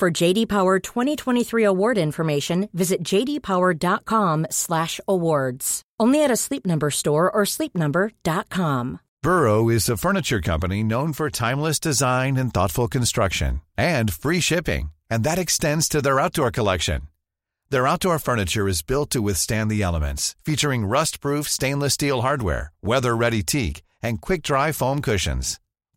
For JD Power 2023 award information, visit jdpower.com/awards. Only at a Sleep Number store or sleepnumber.com. Burrow is a furniture company known for timeless design and thoughtful construction and free shipping, and that extends to their outdoor collection. Their outdoor furniture is built to withstand the elements, featuring rust-proof stainless steel hardware, weather-ready teak, and quick-dry foam cushions.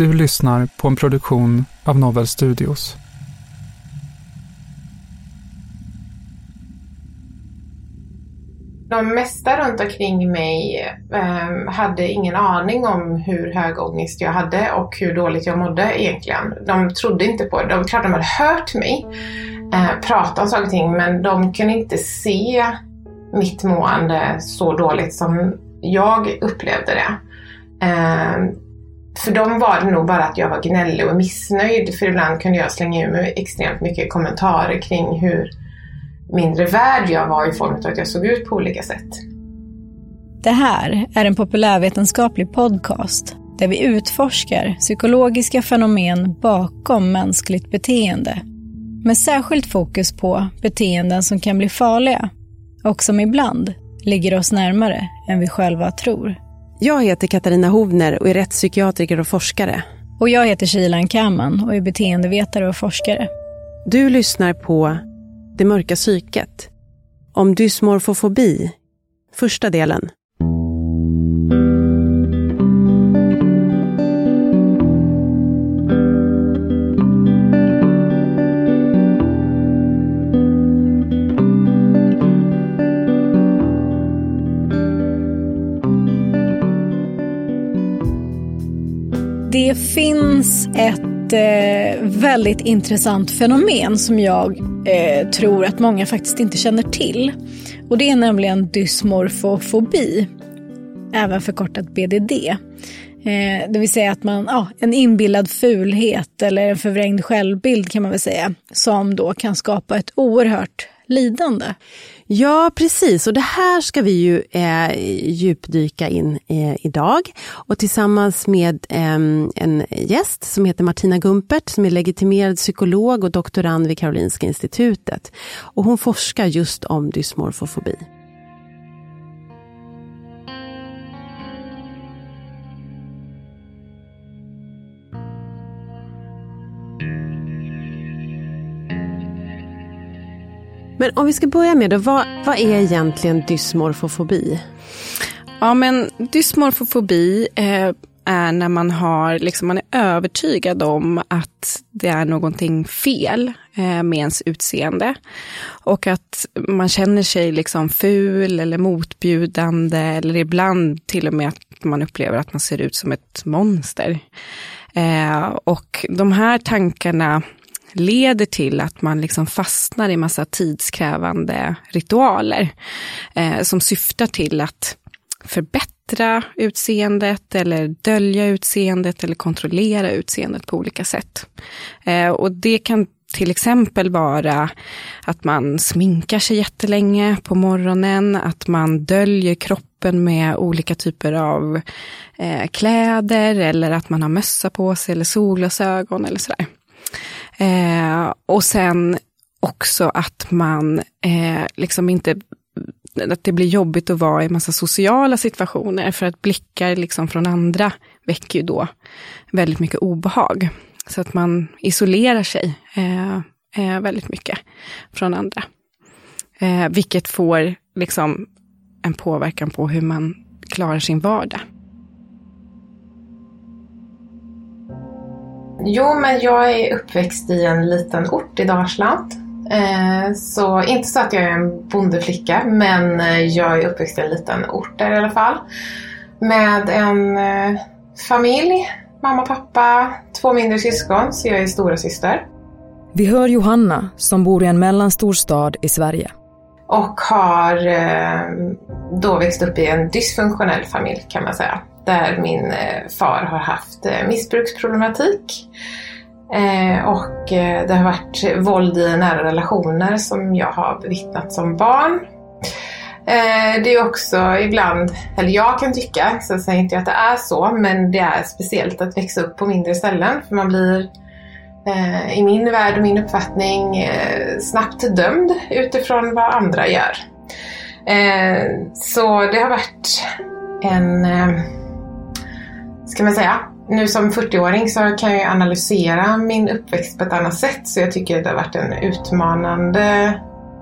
Du lyssnar på en produktion av Novel Studios. De mesta runt omkring mig eh, hade ingen aning om hur hög ångest jag hade och hur dåligt jag mådde egentligen. De trodde inte på det. De, klart de hade hört mig eh, prata om saker och ting men de kunde inte se mitt mående så dåligt som jag upplevde det. Eh, för dem var det nog bara att jag var gnällig och missnöjd för ibland kunde jag slänga ur mig extremt mycket kommentarer kring hur mindre värd jag var i form av att jag såg ut på olika sätt. Det här är en populärvetenskaplig podcast där vi utforskar psykologiska fenomen bakom mänskligt beteende. Med särskilt fokus på beteenden som kan bli farliga och som ibland ligger oss närmare än vi själva tror. Jag heter Katarina Hovner och är rättspsykiatriker och forskare. Och jag heter Shilan Kaman och är beteendevetare och forskare. Du lyssnar på Det mörka psyket. Om dysmorfofobi. Första delen. Det finns ett eh, väldigt intressant fenomen som jag eh, tror att många faktiskt inte känner till. Och det är nämligen dysmorfofobi, även förkortat BDD. Eh, det vill säga att man, ja, en inbillad fulhet eller en förvrängd självbild kan man väl säga, som då kan skapa ett oerhört lidande. Ja, precis. Och det här ska vi ju eh, djupdyka in eh, idag. Och tillsammans med eh, en gäst som heter Martina Gumpert som är legitimerad psykolog och doktorand vid Karolinska institutet. Och hon forskar just om dysmorfofobi. Men om vi ska börja med det, vad, vad är egentligen dysmorfofobi? Ja, men dysmorfofobi eh, är när man, har, liksom, man är övertygad om att det är någonting fel eh, med ens utseende. Och att man känner sig liksom ful eller motbjudande eller ibland till och med att man upplever att man ser ut som ett monster. Eh, och de här tankarna leder till att man liksom fastnar i massa tidskrävande ritualer eh, som syftar till att förbättra utseendet eller dölja utseendet eller kontrollera utseendet på olika sätt. Eh, och det kan till exempel vara att man sminkar sig jättelänge på morgonen, att man döljer kroppen med olika typer av eh, kläder eller att man har mössa på sig eller solglasögon eller sådär. Eh, och sen också att man eh, liksom inte att det blir jobbigt att vara i massa sociala situationer för att blickar liksom från andra väcker ju då väldigt mycket obehag. Så att man isolerar sig eh, eh, väldigt mycket från andra. Eh, vilket får liksom en påverkan på hur man klarar sin vardag. Jo, men jag är uppväxt i en liten ort i Dalsland. Eh, så inte så att jag är en bondeflicka, men eh, jag är uppväxt i en liten ort där i alla fall. Med en eh, familj, mamma, pappa, två mindre syskon, så jag är stora syster. Vi hör Johanna som bor i en mellanstor stad i Sverige. Och har då växt upp i en dysfunktionell familj kan man säga där min eh, far har haft eh, missbruksproblematik. Eh, och det har varit våld i nära relationer som jag har bevittnat som barn. Det är också ibland, eller jag kan tycka, så säger inte att det är så, men det är speciellt att växa upp på mindre ställen för man blir i min värld och min uppfattning snabbt dömd utifrån vad andra gör. Så det har varit en ska man säga, nu som 40-åring så kan jag analysera min uppväxt på ett annat sätt så jag tycker det har varit en utmanande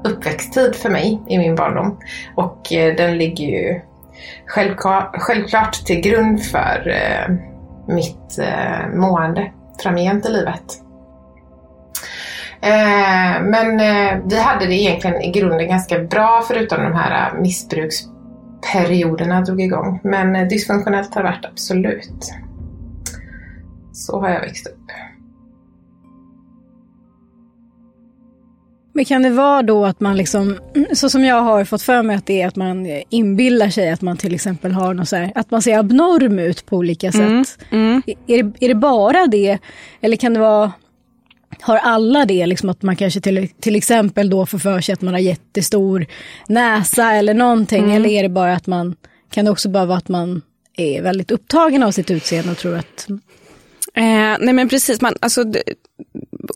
uppväxttid för mig i min barndom. Och eh, den ligger ju självklart, till grund för eh, mitt eh, mående framgent i livet. Men vi hade det egentligen i grunden ganska bra förutom de här missbruks perioderna drog igång. Men eh, dysfunktionellt har det varit absolut. Så har jag växt upp. Men kan det vara då att man liksom, så som jag har fått för mig att det är att man inbillar sig att man till exempel har något så här, att man ser abnorm ut på olika mm, sätt. Mm, mm. Är, det, är det bara det? Eller kan det vara har alla det, liksom att man kanske till, till exempel då får för sig att man har jättestor näsa eller någonting, mm. eller är det bara att man, kan det också bara vara att man är väldigt upptagen av sitt utseende och tror att... Eh, nej men precis, man, alltså,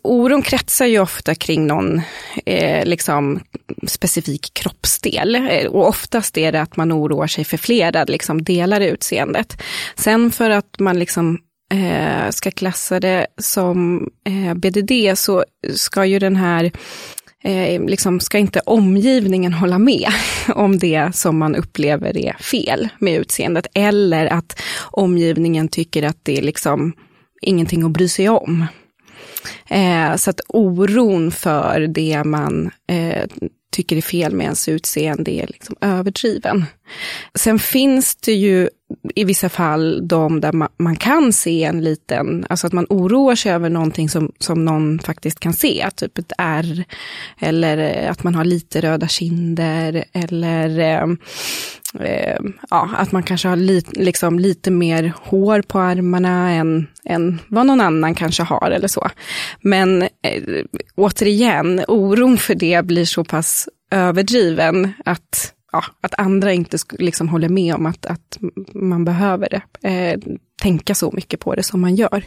oron kretsar ju ofta kring någon eh, liksom, specifik kroppsdel. Eh, och oftast är det att man oroar sig för flera liksom, delar i utseendet. Sen för att man liksom eh, ska klassa det som eh, BDD så ska ju den här Eh, liksom ska inte omgivningen hålla med om det som man upplever är fel med utseendet. Eller att omgivningen tycker att det är liksom ingenting att bry sig om. Eh, så att oron för det man eh, tycker är fel med ens utseende är liksom överdriven. Sen finns det ju i vissa fall de där man, man, kan se en liten, alltså att man oroar sig över någonting som, som någon faktiskt kan se, typ ett ärr, eller eh, att man har lite röda kinder, eller eh, eh, ja, att man kanske har li, liksom lite mer hår på armarna än, än vad någon annan kanske har eller så. Men eh, återigen, oron för det blir så pass överdriven att ja, att andra inte liksom håller med om att, att man behöver det. Eh, tänka så mycket på det som man gör.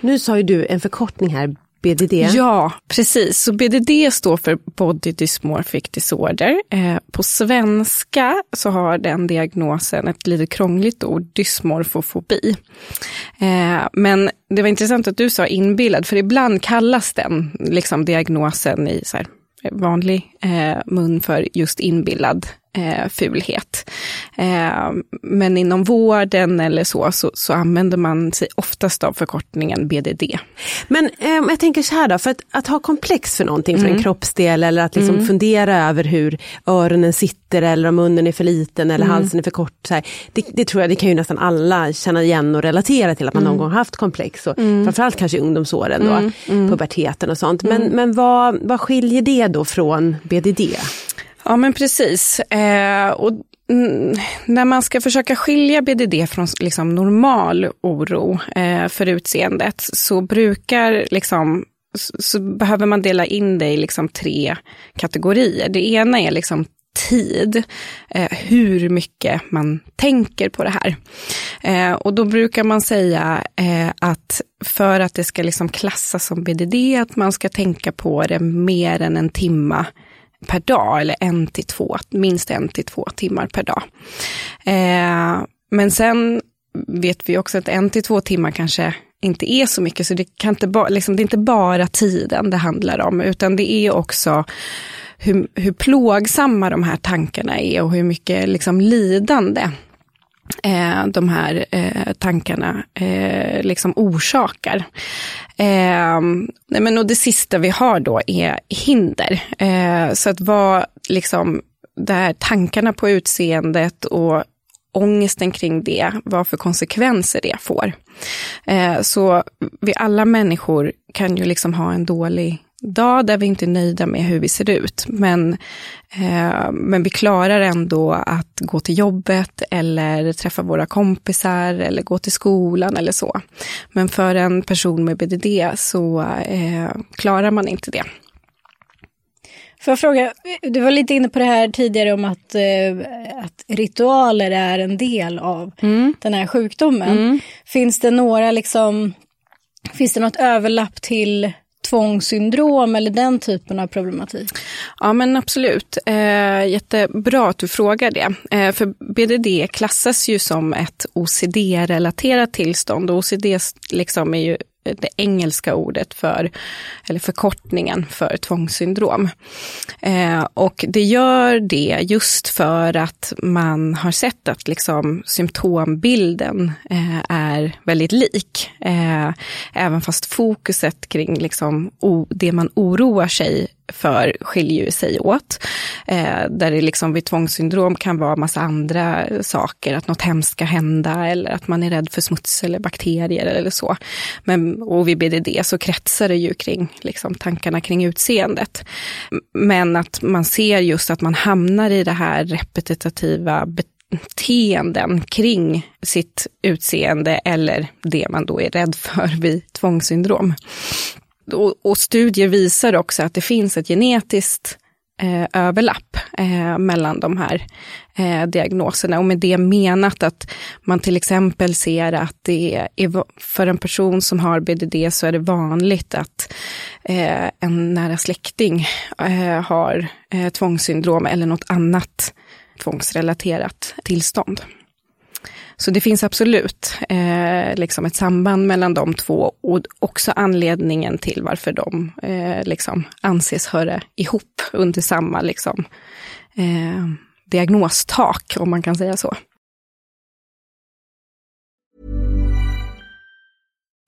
Nu sa ju du en förkortning här, BDD. Ja, precis. Så BDD står för Body Dysmorphic Disorder. Eh, på svenska så har den diagnosen ett lite krångligt ord, dysmorfofobi. Eh, men det var intressant att du sa inbillad, för ibland kallas den liksom diagnosen i så här, vanlig eh, mun för just inbillad eh, fulhet. Eh, men inom vården eller så, så, så, använder man sig oftast av förkortningen BDD. Men eh, jag tänker så här då, för att, att ha komplex för någonting, för mm. en kroppsdel eller att liksom mm. fundera över hur öronen sitter eller om munnen är för liten eller mm. halsen är för kort. Så det, det, tror jag, det kan ju nästan alla känna igen och relatera till att man någon mm. gång haft komplex. Och mm. Framförallt kanske i ungdomsåren, då, mm. mm. puberteten och sånt. Men, men vad, vad skiljer det då från BDD? Ja men precis. Eh, och när man ska försöka skilja BDD från liksom normal oro eh, för utseendet så brukar liksom så behöver man dela in det i liksom tre kategorier. Det ena är liksom tid, eh, hur mycket man tänker på det här. Eh, och då brukar man säga eh, att för att det ska liksom klassas som BDD, att man ska tänka på det mer än en timma per dag, eller en till två, minst en till två timmar per dag. Eh, men sen vet vi också att en till två timmar kanske inte är så mycket, så det, kan inte ba, liksom, det är inte bara tiden det handlar om, utan det är också hur, hur plågsamma de här tankarna är och hur mycket liksom, lidande eh, de här eh, tankarna eh, liksom orsakar. Eh, nej men och det sista vi har då är hinder. Eh, så att vad liksom, där tankarna på utseendet och ångesten kring det, vad för konsekvenser det får. Eh, så vi alla människor kan ju liksom ha en dålig dag där vi inte är nöjda med hur vi ser ut. Men, eh, men vi klarar ändå att gå till jobbet eller träffa våra kompisar eller gå till skolan eller så. Men för en person med BDD så eh, klarar man inte det. Får jag fråga, du var lite inne på det här tidigare om att, eh, att ritualer är en del av mm. den här sjukdomen. Mm. Finns det några liksom, finns det något överlapp till tvångssyndrom eller den typen av problematik? Ja men absolut. Eh, jättebra att du frågar det. Eh, för BDD klassas ju som ett OCD-relaterat tillstånd och OCD liksom är ju det engelska ordet för, eller förkortningen för tvångssyndrom. Eh, och det gör det just för att man har sett att liksom symptombilden eh, är väldigt lik. Eh, även fast fokuset kring liksom o, det man oroar sig för skiljer sig åt. Eh, där det liksom vid tvångssyndrom kan vara massa andra saker, att något hemskt ska hända eller att man är rädd för smuts eller bakterier eller så. Men, och vid BDD så kretsar det ju kring liksom, tankarna kring utseendet. Men att man ser just att man hamnar i det här repetitiva beteenden kring sitt utseende eller det man då är rädd för vid tvångssyndrom. Och, och studier visar också att det finns ett genetiskt eh, överlapp eh, mellan de här eh, diagnoserna. Och med det menat att man till exempel ser att det är, för en person som har BDD så är det vanligt att eh, en nära släkting eh, har eh, tvångssyndrom eller något annat tvångsrelaterat tillstånd. Så det finns absolut eh, liksom ett samband mellan de två och också anledningen till varför de eh, liksom anses höra ihop under samma liksom, eh, diagnostak, om man kan säga så.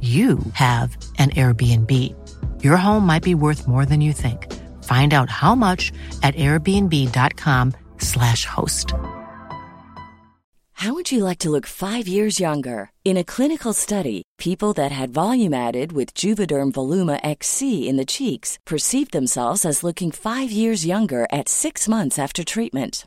you have an Airbnb. Your home might be worth more than you think. Find out how much at airbnb.com/slash host. How would you like to look five years younger? In a clinical study, people that had volume added with Juvederm Voluma XC in the cheeks perceived themselves as looking five years younger at six months after treatment.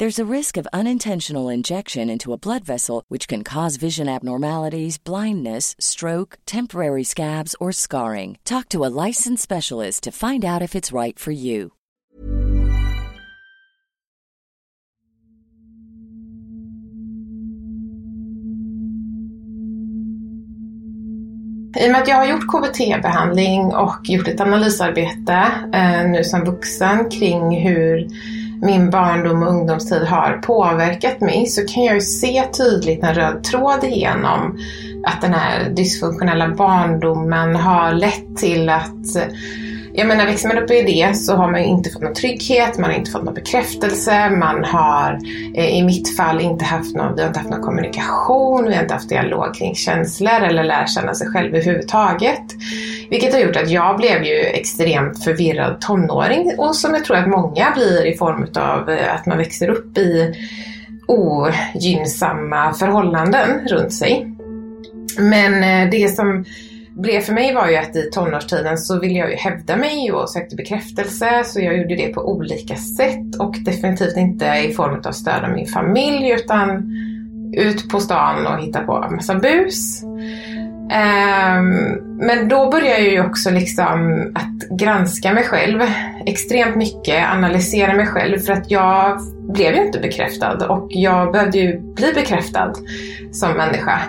There's a risk of unintentional injection into a blood vessel, which can cause vision abnormalities, blindness, stroke, temporary scabs, or scarring. Talk to a licensed specialist to find out if it's right for you. I och med att jag har gjort KBT-behandling och gjort ett analysarbete eh, nu som vuxen kring hur min barndom och ungdomstid har påverkat mig så kan jag ju se tydligt en röd tråd igenom att den här dysfunktionella barndomen har lett till att jag menar, växer man upp i det så har man ju inte fått någon trygghet, man har inte fått någon bekräftelse, man har eh, i mitt fall inte haft någon, vi har inte haft någon kommunikation, vi har inte haft dialog kring känslor eller lära känna sig själv överhuvudtaget. Vilket har gjort att jag blev ju extremt förvirrad tonåring och som jag tror att många blir i form av eh, att man växer upp i ogynnsamma förhållanden runt sig. Men eh, det som blev för mig var ju att i tonårstiden så ville jag ju hävda mig och sökte bekräftelse så jag gjorde det på olika sätt och definitivt inte i form av stöd av min familj utan ut på stan och hitta på en massa bus. Um, men då började jag ju också liksom att granska mig själv extremt mycket, analysera mig själv för att jag blev ju inte bekräftad och jag behövde ju bli bekräftad som människa.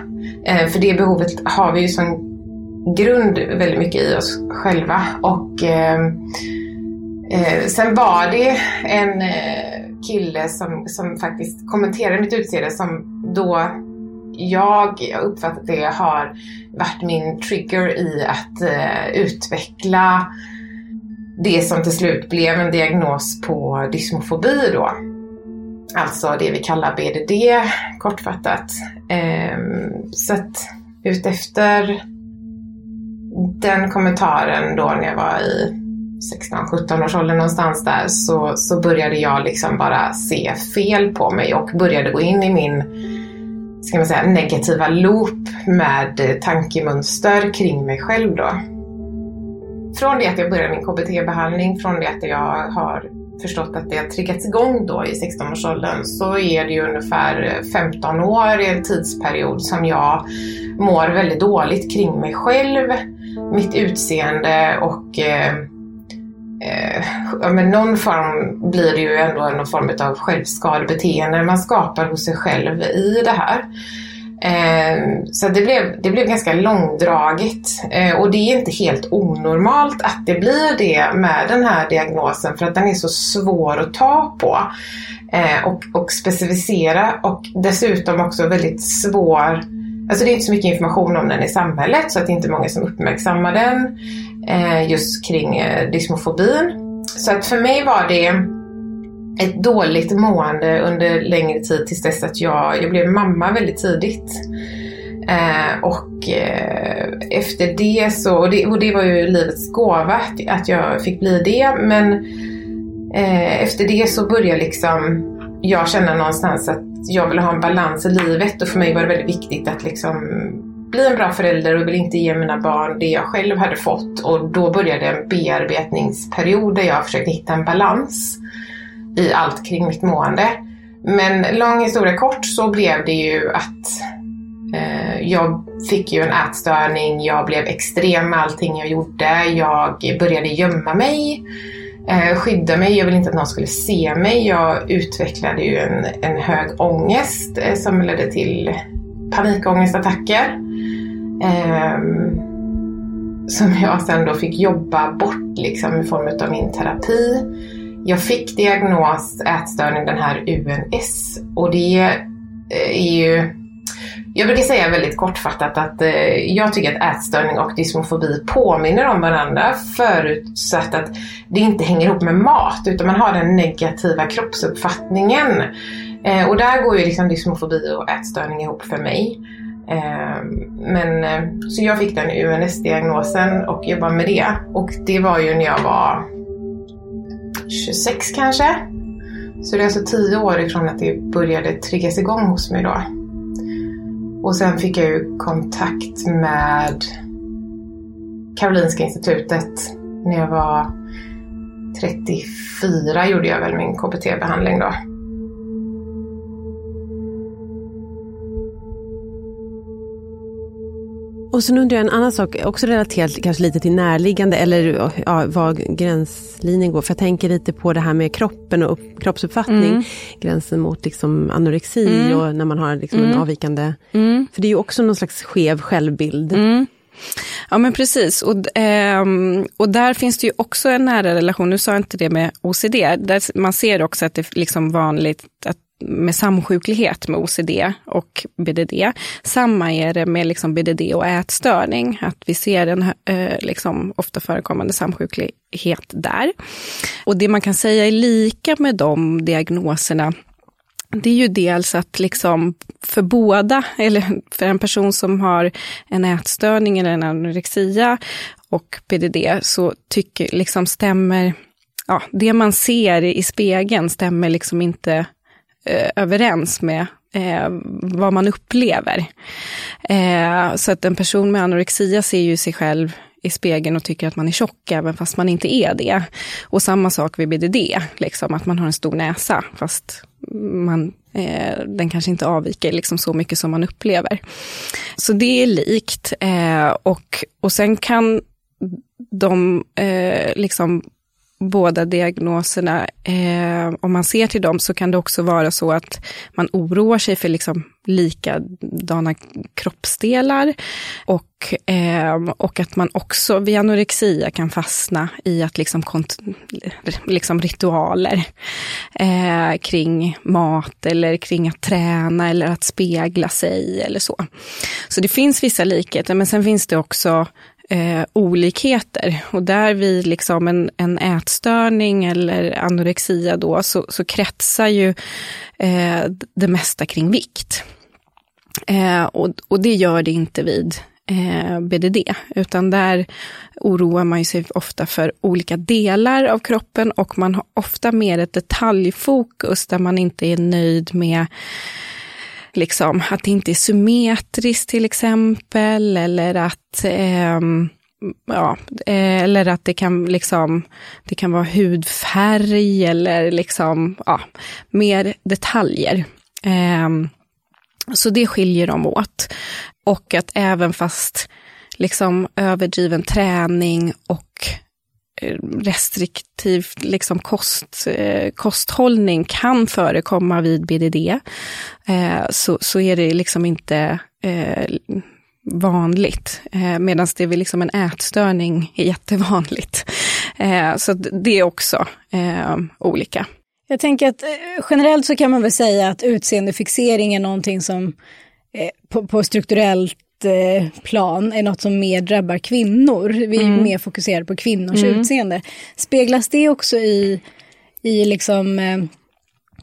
Ehm, för det behovet har vi ju som grund väldigt mycket i oss själva. Och eh, eh, sen var det en eh, kille som, som faktiskt kommenterade mitt utseende som då jag, jag uppfattat det, har varit min trigger i att eh, utveckla det som till slut blev en diagnos på dysmofobi då. Alltså det vi kallar BDD kortfattat. Eh, så att utefter den kommentaren då när jag var i 16-17 års ålder någonstans där så, så började jag liksom bara se fel på mig och började gå in i min ska man säga, negativa loop med tankemönster kring mig själv då. Från det att jag började min KBT-behandling, från det att jag har förstått att det har triggats igång då i 16-årsåldern så är det ju ungefär 15 år i en tidsperiod som jag mår väldigt dåligt kring mig själv mitt utseende och eh, eh, ja, men någon form blir det ju ändå någon form av självskadebeteende man skapar hos sig själv i det här. Eh, så det blev, det blev ganska långdraget eh, och det är inte helt onormalt att det blir det med den här diagnosen för att den är så svår att ta på eh, och, och specificera och dessutom också väldigt svår Alltså det är inte så mycket information om den i samhället så att det är inte många som uppmärksammar den eh, just kring eh, dysmofobin. Så att för mig var det ett dåligt mående under längre tid tills dess att jag, jag blev mamma väldigt tidigt. Eh, och eh, efter det så, och det, och det var ju livets gåva att jag fick bli det, men eh, efter det så började liksom jag känna någonstans att jag ville ha en balans i livet och för mig var det väldigt viktigt att liksom bli en bra förälder och vill inte ge mina barn det jag själv hade fått och då började en bearbetningsperiod där jag försökte hitta en balans i allt kring mitt mående. Men lång historia kort så blev det ju att eh, jag fick ju en ätstörning, jag blev extrem med allting jag gjorde, jag började gömma mig, Eh, skydda mig, jag ville inte att någon skulle se mig. Jag utvecklade ju en, en hög ångest eh, som ledde till panikångestattacker. Ehm, som jag sen då fick jobba bort liksom i form av min terapi. Jag fick diagnos ätstörning, den här UNS, och det eh, är ju jag brukar säga väldigt kortfattat att eh, jag tycker att ätstörning och dysmofobi påminner om varandra förutsatt att det inte hänger ihop med mat utan man har den negativa kroppsuppfattningen. Eh, och där går ju liksom dysmofobi och ätstörning ihop för mig. Eh, men, eh, så jag fick den UNS-diagnosen och jobbade med det. Och det var ju när jag var 26 kanske. Så det är alltså tio år ifrån att det började triggas igång hos mig då. Och sen fick jag ju kontakt med Karolinska institutet när jag var 34 gjorde jag väl min KBT-behandling då. Och sen undrar jag en annan sak, också relaterat kanske lite till närliggande eller ja, var gränslinjen går. För jag tänker lite på det här med kroppen och kroppsuppfattning. Mm. Gränsen mot liksom anorexi mm. och när man har liksom mm. en avvikande... Mm. För det är ju också någon slags skev självbild. Mm. Ja men precis, och, eh, och där finns det ju också en nära relation, nu sa jag inte det med OCD, där man ser också att det är liksom vanligt att med samsjuklighet med OCD och BDD. Samma är det med liksom BDD och ätstörning, att vi ser en eh, liksom ofta förekommande samsjuklighet där. Och det man kan säga är lika med de diagnoserna det är ju dels att liksom för båda, eller för en person som har en ätstörning eller en anorexia och BDD, så tycker, liksom stämmer, ja, det man ser i spegeln stämmer liksom inte eh, överens med eh, vad man upplever. Eh, så att en person med anorexia ser ju sig själv i spegeln och tycker att man är tjock, även fast man inte är det. Och samma sak vid BDD, liksom, att man har en stor näsa, fast man, eh, den kanske inte avviker liksom så mycket som man upplever. Så det är likt. Eh, och, och sen kan de eh, liksom båda diagnoserna, eh, om man ser till dem så kan det också vara så att man oroar sig för liksom likadana kroppsdelar och, eh, och att man också vid anorexia kan fastna i att liksom, liksom ritualer eh, kring mat eller kring att träna eller att spegla sig eller så. Så det finns vissa likheter men sen finns det också eh, olikheter. Och där vid liksom en, en ätstörning eller anorexia då, så, så kretsar ju eh, det mesta kring vikt. Eh, och, och det gör det inte vid eh, BDD, utan där oroar man sig ofta för olika delar av kroppen och man har ofta mer ett detaljfokus där man inte är nöjd med liksom, att det inte är symmetriskt till exempel, eller att ehm, eh, ja, eller att det kan, liksom, det kan vara hudfärg eller liksom, ja, mer detaljer. Eh, så det skiljer dem åt. Och att även fast liksom överdriven träning och Eh, restriktiv liksom kost, eh, kosthållning kan förekomma vid BDD, eh, så, så är det liksom inte eh, vanligt. Eh, Medan det är liksom en ätstörning är jättevanligt. Eh, så det är också eh, olika. Jag tänker att eh, generellt så kan man väl säga att utseendefixering är någonting som eh, på, på strukturellt plan är något som mer drabbar kvinnor. Vi är Mm. mer fokuserade på kvinnors Mm. utseende. Speglas det också i, i liksom, eh,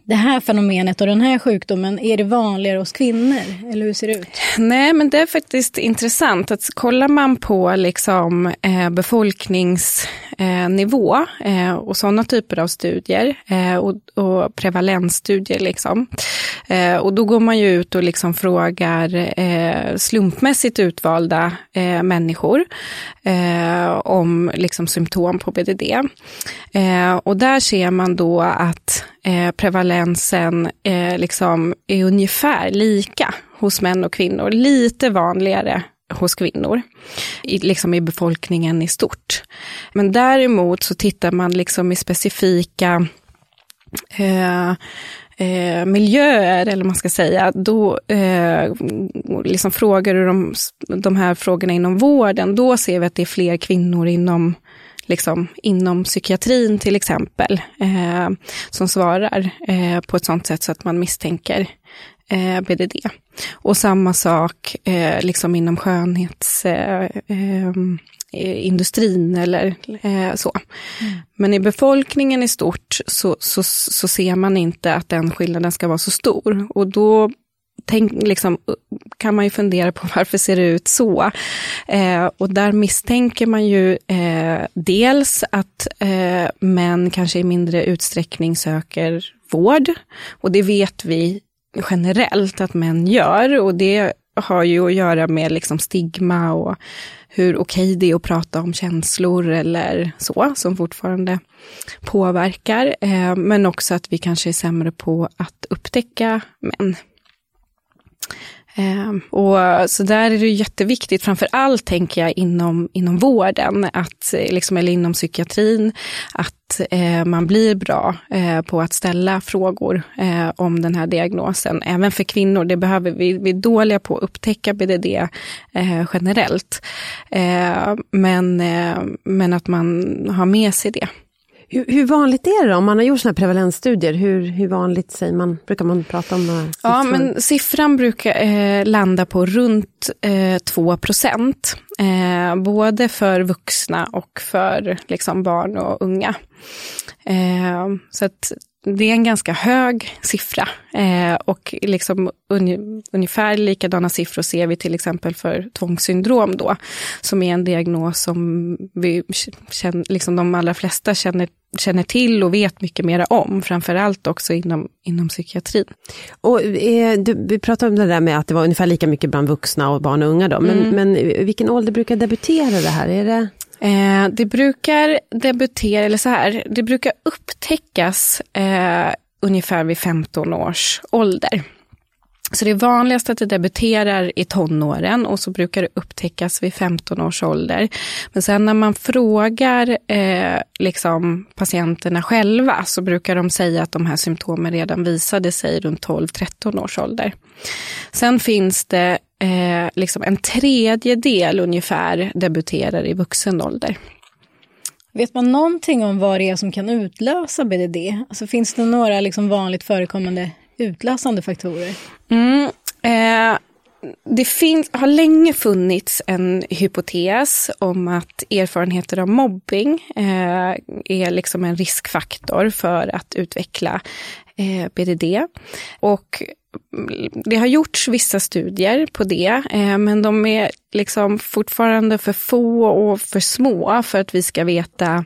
det här fenomenet och den här sjukdomen? Är det vanligare hos kvinnor? Eller hur ser det ut? Nej, men det är faktiskt intressant att kollar man på liksom, eh, befolkningsnivå eh, och sådana typer av studier eh, och, och prevalensstudier, liksom, eh, och då går man ju ut och liksom frågar eh, slumpmässigt utvalda eh, människor eh, om liksom, symptom på BDD. Eh, och där ser man då att eh, prevalensen eh, liksom är ungefär lika hos män och kvinnor. Lite vanligare hos kvinnor, i, liksom i befolkningen i stort. Men däremot så tittar man liksom i specifika eh, eh, miljöer, eller vad man ska säga, då eh, liksom frågar du de, de här frågorna inom vården, då ser vi att det är fler kvinnor inom liksom, inom psykiatrin till exempel, eh, som svarar eh, på ett sånt sätt så att man misstänker eh, BDD. Och samma sak eh, liksom inom skönhetsindustrin eh, industrin eller eh, så. Men i befolkningen i stort så, så, så ser man inte att den skillnaden ska vara så stor. Och då tänk, liksom, kan man ju fundera på varför ser det ut så. Eh, och där misstänker man ju eh, dels att eh, män kanske i mindre utsträckning söker vård. Och det vet vi generellt att män gör. Och det har ju att göra med liksom stigma och hur okej det är att prata om känslor eller så, som fortfarande påverkar. Eh, men också att vi kanske är sämre på att upptäcka män. Eh, och så där är det jätteviktigt, framför allt tänker jag inom, inom vården, att, eh, liksom, eller inom psykiatrin, att eh, man blir bra eh, på att ställa frågor eh, om den här diagnosen. Även för kvinnor, det behöver vi, vi är dåliga på att upptäcka BDD eh, generellt. Eh, men, eh, men att man har med sig det. Hur, hur vanligt är det då? Om man har gjort såna här prevalensstudier, hur, hur vanligt säger man, brukar man prata om? några Ja, siffror? men siffran brukar eh, landa på runt eh, 2 procent. Eh, både för vuxna och för liksom, barn och unga. Eh, så att det är en ganska hög siffra. Eh, och liksom un, ungefär likadana siffror ser vi till exempel för tvångssyndrom då, som är en diagnos som vi känner, liksom de allra flesta känner, känner till och vet mycket mera om, framförallt också inom, inom psykiatrin. Och, eh, du, vi pratade om det där med att det var ungefär lika mycket bland vuxna och barn och unga då, men, Mm. men i vilken ålder brukar debutera det här? Är det... Eh, det brukar debutera, eller så här, det brukar upptäckas eh, ungefär vid 15 års ålder. Så det är vanligast att det debuterar i tonåren och så brukar det upptäckas vid 15 års ålder. Men sen när man frågar eh, liksom patienterna själva så brukar de säga att de här symptomen redan visade sig runt 12-13 års ålder. Sen finns det eh, liksom en tredjedel ungefär debuterar i vuxen ålder. Vet man någonting om vad det är som kan utlösa BDD? Alltså finns det några liksom vanligt förekommande utlösande faktorer? Mm, eh, det finns, har länge funnits en hypotes om att erfarenheter av mobbing eh, är liksom en riskfaktor för att utveckla eh, BDD. Och det har gjorts vissa studier på det, eh, men de är liksom fortfarande för få och för små för att vi ska veta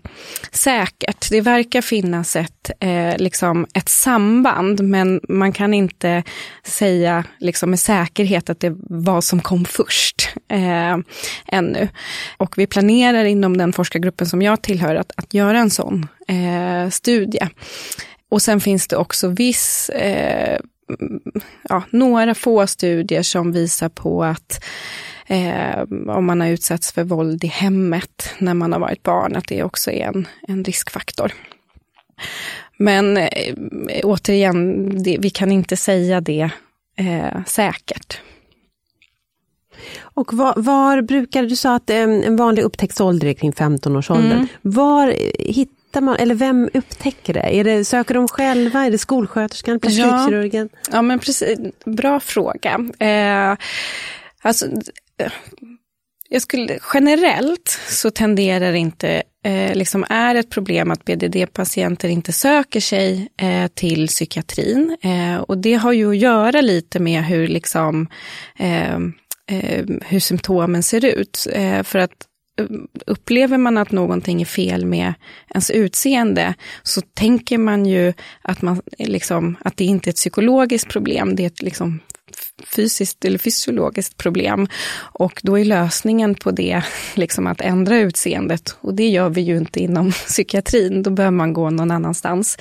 säkert. Det verkar finnas ett, eh, liksom ett samband, men man kan inte säga liksom med säkerhet att det var som kom först eh, ännu. Och vi planerar inom den forskargruppen som jag tillhör att, att göra en sån eh, studie. Och sen finns det också viss eh, ja, några få studier som visar på att eh, om man har utsatts för våld i hemmet när man har varit barn, att det också är en, en riskfaktor. Men eh, återigen, det, vi kan inte säga det eh, säkert. Och var, var, brukar, du sa att en vanlig upptäcktsålder är kring 15-årsåldern. Mm. Var hittar man, eller vem upptäcker det? Är det söker de själva, är det skolsköterskan, plastikkirurgen? Ja, ja men precis, bra fråga. Eh, alltså, jag skulle, generellt så tenderar inte, eh, liksom är ett problem att BDD-patienter inte söker sig eh, till psykiatrin. Eh, och det har ju att göra lite med hur, liksom, eh, eh, hur symptomen ser ut. Eh, för att upplever man att någonting är fel med ens utseende så tänker man ju att, man, liksom, att det inte är ett psykologiskt problem, det är ett liksom, fysiskt eller fysiologiskt problem. Och då är lösningen på det liksom att ändra utseendet. Och det gör vi ju inte inom psykiatrin, då behöver man gå någon annanstans.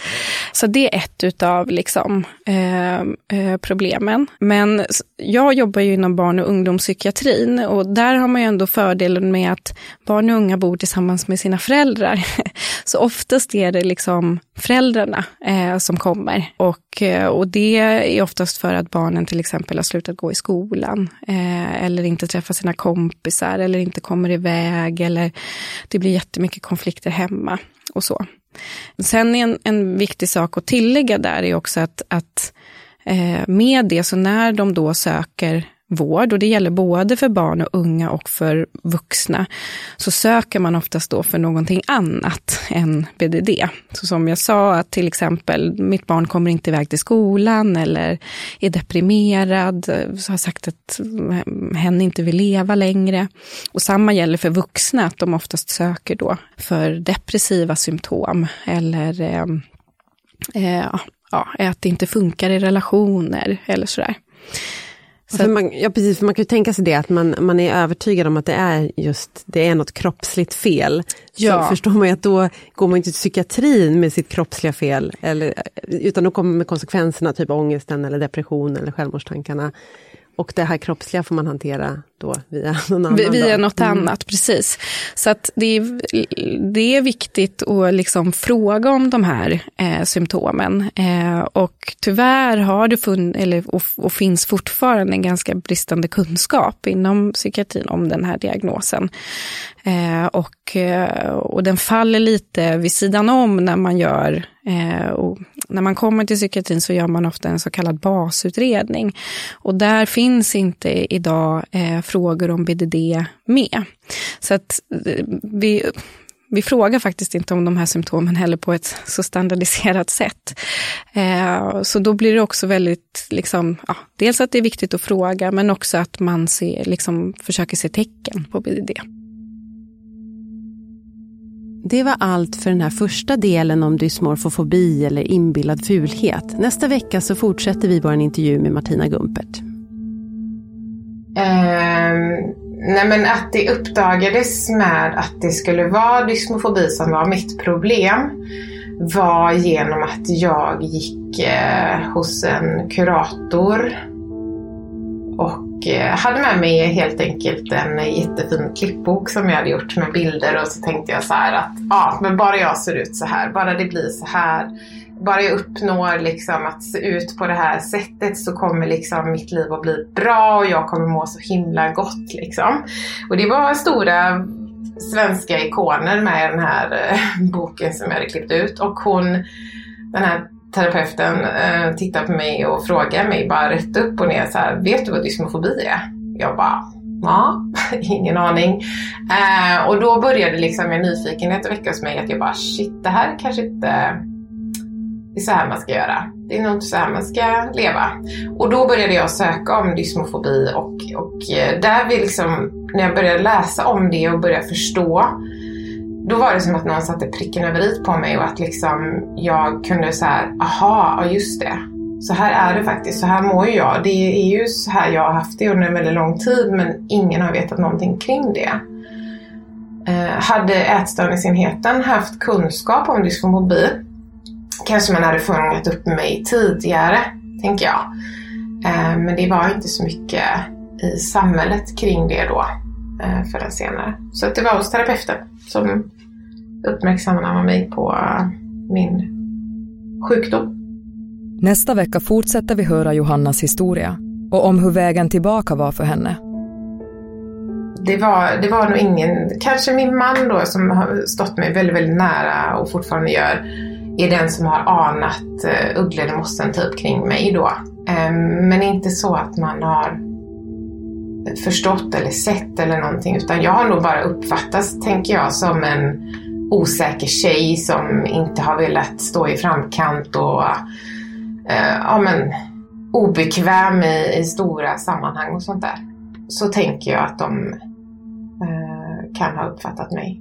Så det är ett utav liksom, eh, eh problemen. Men jag jobbar ju inom barn och ungdomspsykiatrin och där har man ju ändå fördelen med att barn och unga bor tillsammans med sina föräldrar. Så oftast är det liksom föräldrarna eh, som kommer. Och, eh, och det är oftast för att barnen till exempel har slutat gå i skolan. Eh, eller inte träffar sina kompisar eller inte kommer iväg. Eller det blir jättemycket konflikter hemma och så. Sen en, en viktig sak att tillägga där är också att, att eh, med det, så när de då söker vård, och det gäller både för barn och unga och för vuxna, så söker man oftast då för någonting annat än BDD. Så som jag sa, att till exempel mitt barn kommer inte iväg till skolan eller är deprimerad, så har sagt att hen inte vill leva längre. Och samma gäller för vuxna, att de oftast söker då för depressiva symptom eller eh, eh, ja, att det inte funkar i relationer eller sådär. Så man, ja, precis, för man kan ju tänka sig det, att man, man är övertygad om att det är just det är något kroppsligt fel. Ja. Så förstår man ju att då går man inte till psykiatrin med sitt kroppsliga fel, eller, utan då kommer med konsekvenserna, typ ångesten eller depression eller självmordstankarna. Och det här kroppsliga får man hantera då via någon annan. Via något mm. annat, precis. Så att det, är, det är viktigt att liksom fråga om de här eh, symptomen. Eh, och tyvärr har det funnits, eller, och, och, finns fortfarande en ganska bristande kunskap inom psykiatrin om den här diagnosen. Eh, och, eh, och den faller lite vid sidan om när man gör Eh, och när man kommer till psykiatrin så gör man ofta en så kallad basutredning. Och där finns inte idag eh, frågor om BDD med. Så att eh, vi, vi frågar faktiskt inte om de här symptomen heller på ett så standardiserat sätt. Eh, så då blir det också väldigt, liksom, ja, dels att det är viktigt att fråga, men också att man ser, liksom, försöker se tecken på BDD. Det var allt för den här första delen om dysmorfofobi eller inbillad fulhet. Nästa vecka så fortsätter vi vår intervju med Martina Gumpert. Um, nej men att det uppdagades med att det skulle vara dysmofobi som var mitt problem var genom att jag gick eh, hos en kurator och hade med mig helt enkelt en jättefin klippbok som jag hade gjort med bilder och så tänkte jag så här att ja, men bara jag ser ut så här, bara det blir så här, bara jag uppnår liksom att se ut på det här sättet så kommer liksom mitt liv att bli bra och jag kommer må så himla gott liksom. Och det var stora svenska ikoner med i den här eh, boken som jag hade klippt ut och hon, den här terapeuten eh, tittar på mig och frågar mig bara rätt upp och ner så här, vet du vad dysmofobi är? Jag bara, ja, ingen aning. Eh, och då började liksom en nyfikenhet väcka hos mig att jag bara, shit, det här kanske inte det är så här man ska göra. Det är nog inte så här man ska leva. Och då började jag söka om dysmofobi och, och eh, där vi liksom, när jag började läsa om det och började förstå då var det som att någon satte pricken över i på mig och att liksom jag kunde så här, aha, ja just det. Så här är det faktiskt, så här mår jag. Det är ju så här jag har haft det under en väldigt lång tid men ingen har vetat någonting kring det. Eh, hade ätstörningsenheten haft kunskap om dysfomobi kanske man hade fångat upp mig tidigare, tänker jag. Eh, men det var inte så mycket i samhället kring det då förrän senare. Så det var hos terapeuten som uppmärksammade mig på eh, min sjukdom. Nästa vecka fortsätter vi höra Johannas historia och om hur vägen tillbaka var för henne. Det var, det var nog ingen, kanske min man då som har stått mig väldigt, väldigt nära och fortfarande gör, är den som har anat uh, i mossen typ kring mig då. Um, men inte så att man har förstått eller sett eller någonting utan jag har nog bara uppfattats, tänker jag, som en osäker tjej som inte har velat stå i framkant och eh, ja, men, obekväm i, i, stora sammanhang och sånt där. Så tänker jag att de eh, kan ha uppfattat mig.